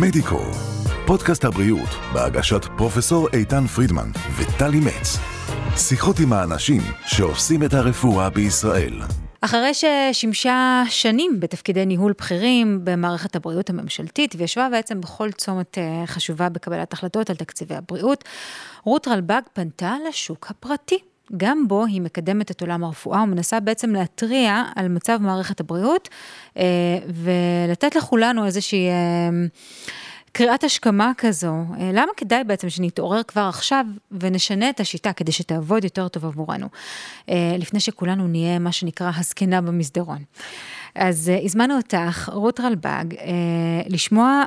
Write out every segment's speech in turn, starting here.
מדיקו, פודקאסט הבריאות בהגשת פרופסור איתן פרידמן וטלי מצ. שיחות עם האנשים שעושים את הרפואה בישראל. אחרי ששימשה שנים בתפקידי ניהול בכירים במערכת הבריאות הממשלתית וישבה בעצם בכל צומת אה, חשובה בקבלת החלטות על תקציבי הבריאות, רות רלב"ג פנתה לשוק הפרטי. גם בו היא מקדמת את עולם הרפואה ומנסה בעצם להתריע על מצב מערכת הבריאות אה, ולתת לכולנו איזושהי אה, קריאת השכמה כזו. אה, למה כדאי בעצם שנתעורר כבר עכשיו ונשנה את השיטה כדי שתעבוד יותר טוב עבורנו, לפני שכולנו נהיה מה שנקרא הזקנה במסדרון. אז הזמנו אותך, רות רלב"ג, לשמוע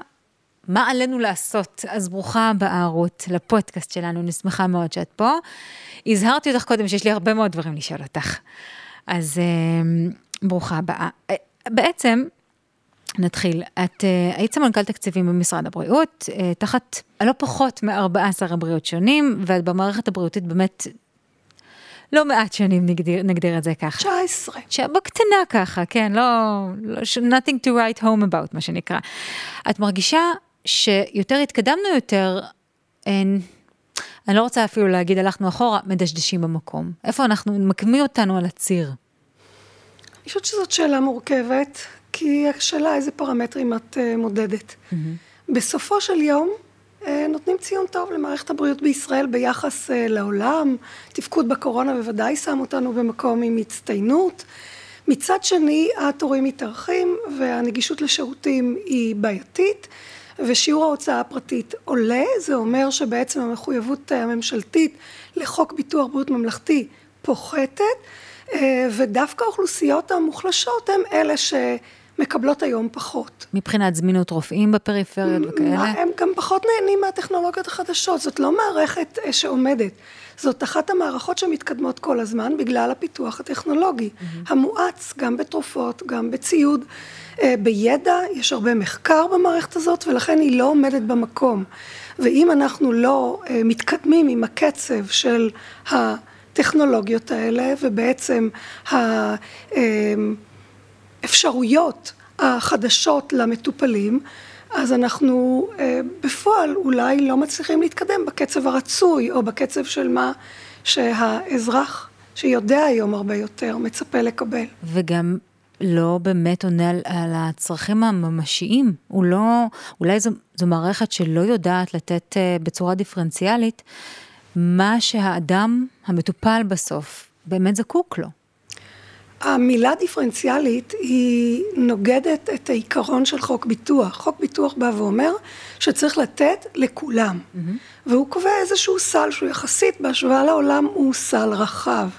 מה עלינו לעשות? אז ברוכה הבאה, רות, לפודקאסט שלנו, אני שמחה מאוד שאת פה. הזהרתי אותך קודם שיש לי הרבה מאוד דברים לשאול אותך. אז אה, ברוכה הבאה. אה, בעצם, נתחיל. את uh, היית סמנכ"ל תקציבים במשרד הבריאות, uh, תחת לא פחות מ-14 הבריאות שונים, ואת במערכת הבריאותית באמת לא מעט שנים, נגדיר, נגדיר את זה ככה. 19. בקטנה ככה, כן, לא, לא, nothing to write home about, מה שנקרא. את מרגישה שיותר התקדמנו יותר, אין, אני לא רוצה אפילו להגיד הלכנו אחורה, מדשדשים במקום. איפה אנחנו, מקמיא אותנו על הציר. אני חושבת שזאת שאלה מורכבת, כי השאלה איזה פרמטרים את uh, מודדת. Mm-hmm. בסופו של יום, uh, נותנים ציון טוב למערכת הבריאות בישראל ביחס uh, לעולם. תפקוד בקורונה בוודאי שם אותנו במקום עם הצטיינות. מצד שני, התורים מתארחים והנגישות לשירותים היא בעייתית. ושיעור ההוצאה הפרטית עולה, זה אומר שבעצם המחויבות הממשלתית לחוק ביטוח בריאות ממלכתי פוחתת, אה, ודווקא האוכלוסיות המוחלשות הן אלה שמקבלות היום פחות. מבחינת זמינות רופאים בפריפריות וכאלה? הם גם פחות נהנים מהטכנולוגיות החדשות, זאת לא מערכת אה, שעומדת. זאת אחת המערכות שמתקדמות כל הזמן בגלל הפיתוח הטכנולוגי, mm-hmm. המואץ גם בתרופות, גם בציוד. אה, בידע, יש הרבה מחקר במערכת הזאת ולכן היא לא עומדת במקום. ואם אנחנו לא אה, מתקדמים עם הקצב של הטכנולוגיות האלה ובעצם האפשרויות החדשות למטופלים, אז אנחנו אה, בפועל אולי לא מצליחים להתקדם בקצב הרצוי או בקצב של מה שהאזרח שיודע היום הרבה יותר מצפה לקבל. וגם לא באמת עונה על, על הצרכים הממשיים. הוא לא, אולי זו, זו מערכת שלא יודעת לתת uh, בצורה דיפרנציאלית מה שהאדם, המטופל בסוף, באמת זקוק לו. המילה דיפרנציאלית היא נוגדת את העיקרון של חוק ביטוח. חוק ביטוח בא ואומר שצריך לתת לכולם. Mm-hmm. והוא קובע איזשהו סל שהוא יחסית בהשוואה לעולם הוא סל רחב.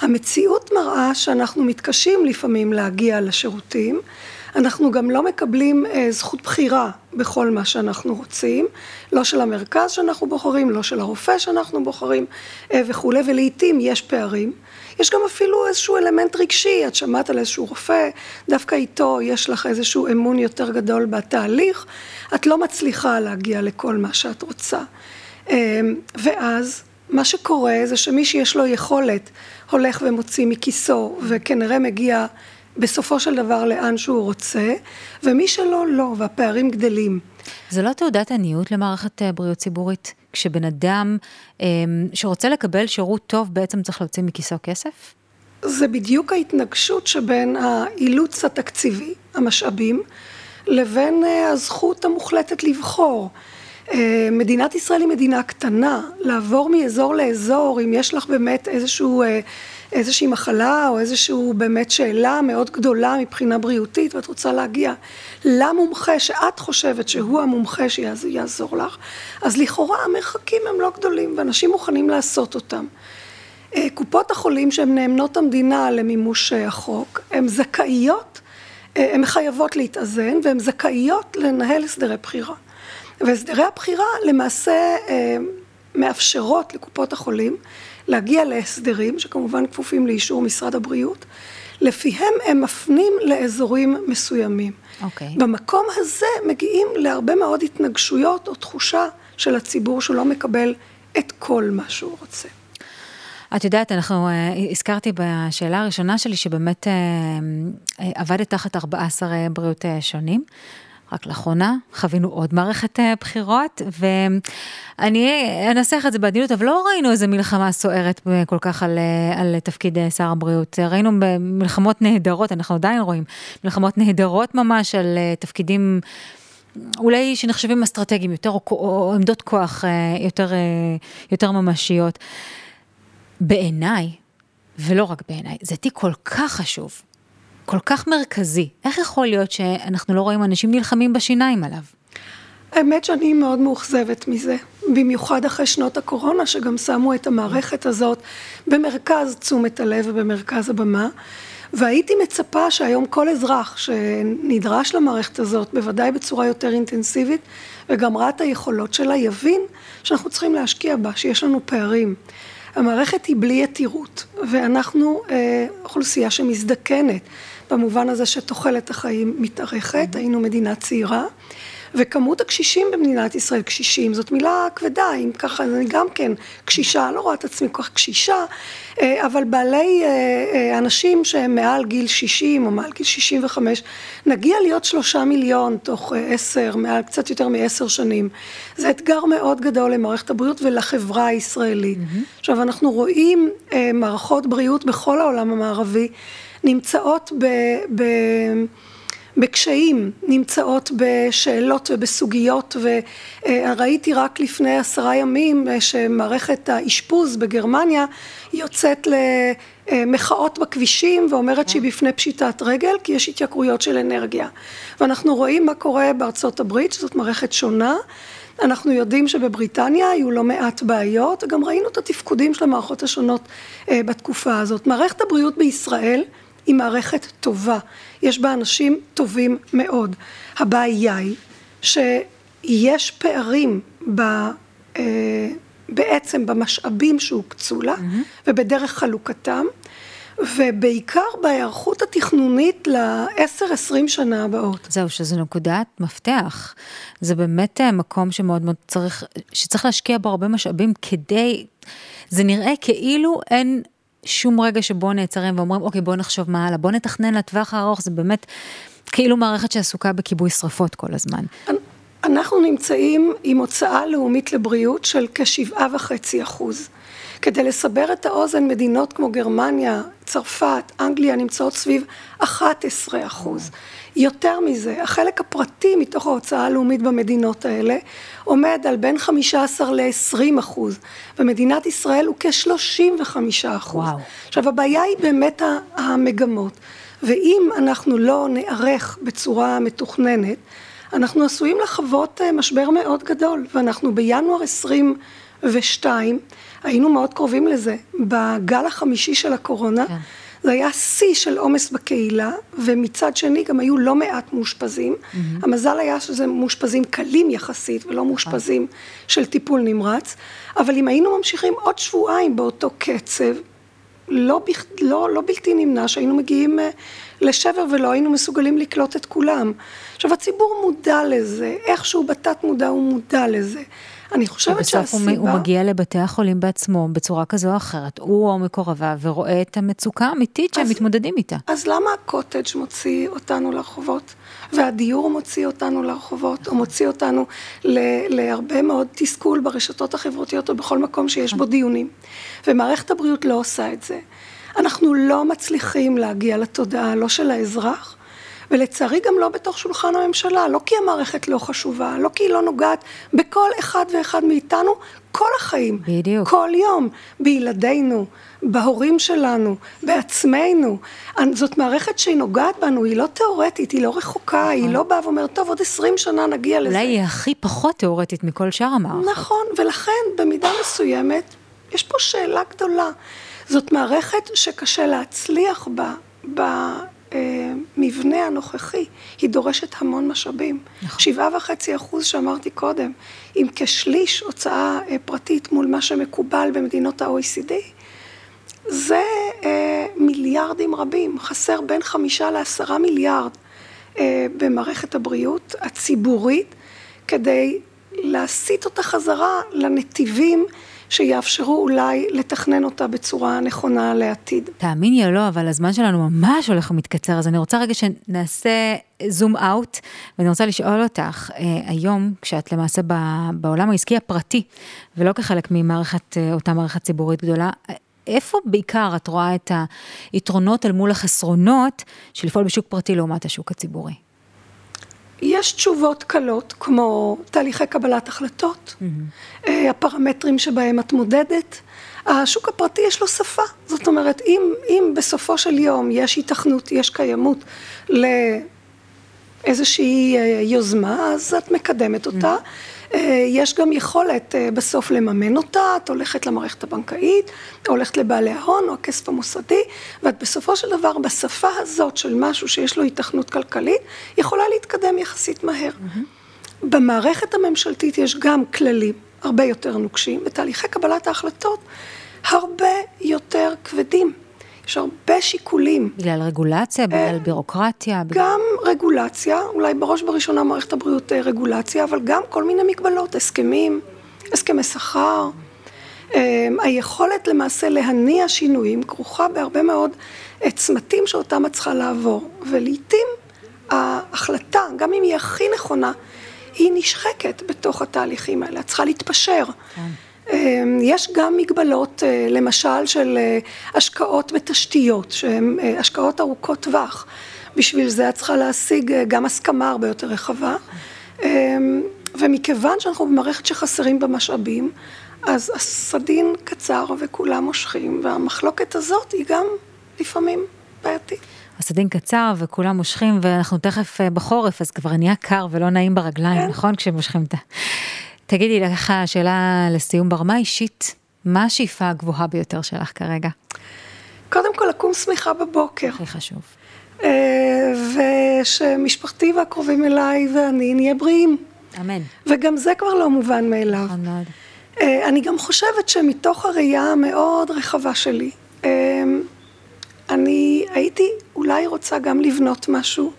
המציאות מראה שאנחנו מתקשים לפעמים להגיע לשירותים, אנחנו גם לא מקבלים אה, זכות בחירה בכל מה שאנחנו רוצים, לא של המרכז שאנחנו בוחרים, לא של הרופא שאנחנו בוחרים אה, וכולי, ולעיתים יש פערים. יש גם אפילו איזשהו אלמנט רגשי, את שמעת על איזשהו רופא, דווקא איתו יש לך איזשהו אמון יותר גדול בתהליך, את לא מצליחה להגיע לכל מה שאת רוצה. אה, ואז מה שקורה זה שמי שיש לו יכולת הולך ומוציא מכיסו וכנראה מגיע בסופו של דבר לאן שהוא רוצה, ומי שלא, לא, והפערים גדלים. זה לא תעודת עניות למערכת אה, בריאות ציבורית? כשבן אדם אה, שרוצה לקבל שירות טוב בעצם צריך להוציא מכיסו כסף? זה בדיוק ההתנגשות שבין האילוץ התקציבי, המשאבים, לבין אה, הזכות המוחלטת לבחור. אה, מדינת ישראל היא מדינה קטנה, לעבור מאזור לאזור, אם יש לך באמת איזשהו, אה, איזושהי מחלה או איזושהי באמת שאלה מאוד גדולה מבחינה בריאותית ואת רוצה להגיע למומחה שאת חושבת שהוא המומחה שיעזור לך, אז לכאורה המרחקים הם לא גדולים ואנשים מוכנים לעשות אותם. אה, קופות החולים שהן נאמנות המדינה למימוש החוק, הן זכאיות, הן חייבות להתאזן והן זכאיות לנהל הסדרי בחירה. והסדרי הבחירה למעשה אה, מאפשרות לקופות החולים להגיע להסדרים שכמובן כפופים לאישור משרד הבריאות, לפיהם הם מפנים לאזורים מסוימים. Okay. אוקיי. במקום הזה מגיעים להרבה מאוד התנגשויות או תחושה של הציבור שהוא לא מקבל את כל מה שהוא רוצה. את יודעת, אנחנו, uh, הזכרתי בשאלה הראשונה שלי שבאמת uh, עבדת תחת 14 בריאות שונים. רק לאחרונה חווינו עוד מערכת אה, בחירות, ואני אנסח את זה בעדינות, אבל לא ראינו איזה מלחמה סוערת כל כך על, אה, על תפקיד אה, שר הבריאות. ראינו מלחמות נהדרות, אנחנו עדיין רואים מלחמות נהדרות ממש על תפקידים אולי שנחשבים אסטרטגיים יותר, או, או עמדות כוח יותר, יותר ממשיות. בעיניי, ולא רק בעיניי, זה תיק כל כך חשוב. כל כך מרכזי. איך יכול להיות שאנחנו לא רואים אנשים נלחמים בשיניים עליו? האמת שאני מאוד מאוכזבת מזה, במיוחד אחרי שנות הקורונה, שגם שמו את המערכת הזאת במרכז תשומת הלב ובמרכז הבמה. והייתי מצפה שהיום כל אזרח שנדרש למערכת הזאת, בוודאי בצורה יותר אינטנסיבית, וגם ראה את היכולות שלה, יבין שאנחנו צריכים להשקיע בה, שיש לנו פערים. המערכת היא בלי יתירות, ואנחנו אה, אוכלוסייה שמזדקנת. במובן הזה שתוחלת החיים מתארכת, היינו מדינה צעירה. וכמות הקשישים במדינת ישראל, קשישים, זאת מילה כבדה, אם ככה, אני גם כן קשישה, לא רואה את עצמי כל כך קשישה, אה, אבל בעלי, אה, אה, אנשים שהם מעל גיל 60 או מעל גיל 65, נגיע להיות שלושה מיליון תוך עשר, מעל קצת יותר מעשר שנים. זה אתגר מאוד גדול למערכת הבריאות ולחברה הישראלית. Mm-hmm. עכשיו, אנחנו רואים מערכות בריאות בכל העולם המערבי. נמצאות ב, ב, בקשיים, נמצאות בשאלות ובסוגיות וראיתי רק לפני עשרה ימים שמערכת האשפוז בגרמניה יוצאת למחאות בכבישים ואומרת שהיא בפני פשיטת רגל כי יש התייקרויות של אנרגיה. ואנחנו רואים מה קורה בארצות הברית שזאת מערכת שונה. אנחנו יודעים שבבריטניה היו לא מעט בעיות, וגם ראינו את התפקודים של המערכות השונות אה, בתקופה הזאת. מערכת הבריאות בישראל היא מערכת טובה, יש בה אנשים טובים מאוד. הבעיה היא שיש פערים ב, אה, בעצם במשאבים שהוקצו לה mm-hmm. ובדרך חלוקתם ובעיקר בהיערכות התכנונית לעשר עשרים שנה הבאות. זהו, שזו נקודת מפתח. זה באמת אה, מקום שמאוד מאוד צריך, שצריך להשקיע בו הרבה משאבים כדי, זה נראה כאילו אין שום רגע שבו נעצרים ואומרים, אוקיי, בוא נחשוב מה הלאה, בוא נתכנן לטווח הארוך, זה באמת כאילו מערכת שעסוקה בכיבוי שרפות כל הזמן. אנחנו נמצאים עם הוצאה לאומית לבריאות של כשבעה וחצי אחוז. כדי לסבר את האוזן, מדינות כמו גרמניה, צרפת, אנגליה נמצאות סביב 11 אחוז. יותר מזה, החלק הפרטי מתוך ההוצאה הלאומית במדינות האלה עומד על בין 15 ל-20 אחוז, ומדינת ישראל הוא כ-35 אחוז. וואו. עכשיו הבעיה היא באמת המגמות, ואם אנחנו לא נערך בצורה מתוכננת, אנחנו עשויים לחוות אה, משבר מאוד גדול, ואנחנו בינואר 22 היינו מאוד קרובים לזה. בגל החמישי של הקורונה, כן. זה היה שיא של עומס בקהילה, ומצד שני גם היו לא מעט מאושפזים. Mm-hmm. המזל היה שזה מאושפזים קלים יחסית, ולא מאושפזים של טיפול נמרץ. אבל אם היינו ממשיכים עוד שבועיים באותו קצב, לא, לא, לא בלתי נמנע שהיינו מגיעים אה, לשבר ולא היינו מסוגלים לקלוט את כולם. עכשיו הציבור מודע לזה, איכשהו בתת מודע הוא מודע לזה. אני חושבת שהסיבה... ובסוף הוא מגיע לבתי החולים בעצמו בצורה כזו או אחרת, הוא או מקורביו, ורואה את המצוקה האמיתית שהם מתמודדים איתה. אז למה הקוטג' מוציא אותנו לרחובות? והדיור מוציא אותנו לרחובות, או מוציא אותנו להרבה מאוד תסכול ברשתות החברתיות או בכל מקום שיש בו דיונים. ומערכת הבריאות לא עושה את זה. אנחנו לא מצליחים להגיע לתודעה, לא של האזרח, ולצערי גם לא בתוך שולחן הממשלה, לא כי המערכת לא חשובה, לא כי היא לא נוגעת בכל אחד ואחד מאיתנו כל החיים. בדיוק. כל יום, בילדינו, בהורים שלנו, בעצמנו. זאת מערכת שהיא נוגעת בנו, היא לא תיאורטית, היא לא רחוקה, נכון. היא לא באה ואומרת, טוב, עוד עשרים שנה נגיע לזה. אולי היא הכי פחות תיאורטית מכל שאר המערכות. נכון, ולכן במידה מסוימת, יש פה שאלה גדולה. זאת מערכת שקשה להצליח בה, בה המבנה הנוכחי, היא דורשת המון משאבים. נכון. שבעה וחצי אחוז שאמרתי קודם, עם כשליש הוצאה אה, פרטית מול מה שמקובל במדינות ה-OECD, זה אה, מיליארדים רבים, חסר בין חמישה לעשרה מיליארד אה, במערכת הבריאות הציבורית, כדי להסיט אותה חזרה לנתיבים שיאפשרו אולי לתכנן אותה בצורה נכונה לעתיד. תאמיני או לא, אבל הזמן שלנו ממש הולך ומתקצר, אז אני רוצה רגע שנעשה זום אאוט, ואני רוצה לשאול אותך, אה, היום, כשאת למעשה בעולם העסקי הפרטי, ולא כחלק ממערכת, אה, אותה מערכת ציבורית גדולה, איפה בעיקר את רואה את היתרונות אל מול החסרונות של לפעול בשוק פרטי לעומת השוק הציבורי? יש תשובות קלות, כמו תהליכי קבלת החלטות, mm-hmm. הפרמטרים שבהם את מודדת. השוק הפרטי יש לו שפה, זאת אומרת, אם, אם בסופו של יום יש היתכנות, יש קיימות לאיזושהי אה, יוזמה, אז את מקדמת אותה. Mm-hmm. אה, יש גם יכולת אה, בסוף לממן אותה, את הולכת למערכת הבנקאית, הולכת לבעלי ההון או הכסף המוסדי, ואת בסופו של דבר בשפה הזאת של משהו שיש לו התכנות כלכלית, יכולה להתקדם יחסית מהר. Mm-hmm. במערכת הממשלתית יש גם כללים הרבה יותר נוקשים, ותהליכי קבלת ההחלטות הרבה יותר כבדים. יש הרבה שיקולים. בגלל רגולציה, בגלל אה, בירוקרטיה? גם רגולציה, אולי בראש ובראשונה מערכת הבריאות אה, רגולציה, אבל גם כל מיני מגבלות, הסכמים, הסכמי שכר. אה, היכולת למעשה להניע שינויים כרוכה בהרבה מאוד צמתים שאותם את צריכה לעבור, ולעיתים ההחלטה, גם אם היא הכי נכונה, היא נשחקת בתוך התהליכים האלה, את צריכה להתפשר. כן. אמ, יש גם מגבלות, אה, למשל של אה, השקעות בתשתיות, שהן אה, השקעות ארוכות טווח. בשביל זה את צריכה להשיג גם הסכמה הרבה יותר רחבה. אמ, ומכיוון שאנחנו במערכת שחסרים בה משאבים, אז הסדין קצר וכולם מושכים, והמחלוקת הזאת היא גם לפעמים בעייתית. הסדין קצר וכולם מושכים, ואנחנו תכף בחורף, אז כבר נהיה קר ולא נעים ברגליים, כן. נכון? כשמושכים את ה... תגידי לך שאלה לסיום ברמה אישית, מה השאיפה הגבוהה ביותר שלך כרגע? קודם כל לקום שמחה בבוקר. הכי חשוב. אה, ושמשפחתי והקרובים אליי ואני נהיה בריאים. אמן. וגם זה כבר לא מובן מאליו. נכון מאוד. אה, אני גם חושבת שמתוך הראייה המאוד רחבה שלי, אה, אני הייתי אולי רוצה גם לבנות משהו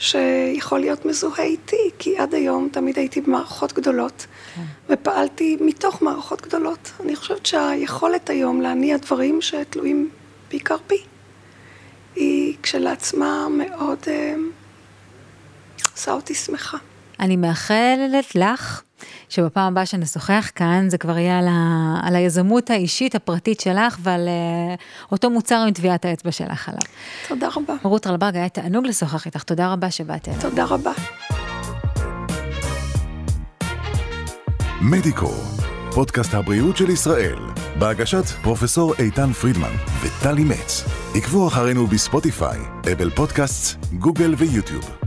שיכול להיות מזוהה איתי, כי עד היום תמיד הייתי במערכות גדולות, כן. ופעלתי מתוך מערכות גדולות. אני חושבת שהיכולת היום להניע דברים שתלויים בעיקר בי, היא כשלעצמה מאוד אה, עושה אותי שמחה. אני מאחלת לך שבפעם הבאה שנשוחח כאן זה כבר יהיה על, ה, על היזמות האישית הפרטית שלך ועל uh, אותו מוצר עם טביעת האצבע שלך עליו. תודה רבה. רות רלברג, היה תענוג לשוחח איתך, תודה רבה שבאת אליי. תודה רבה. מדיקו, פודקאסט הבריאות של ישראל, בהגשת פרופסור איתן פרידמן וטלי מצ. עקבו אחרינו בספוטיפיי, אפל פודקאסט, גוגל ויוטיוב.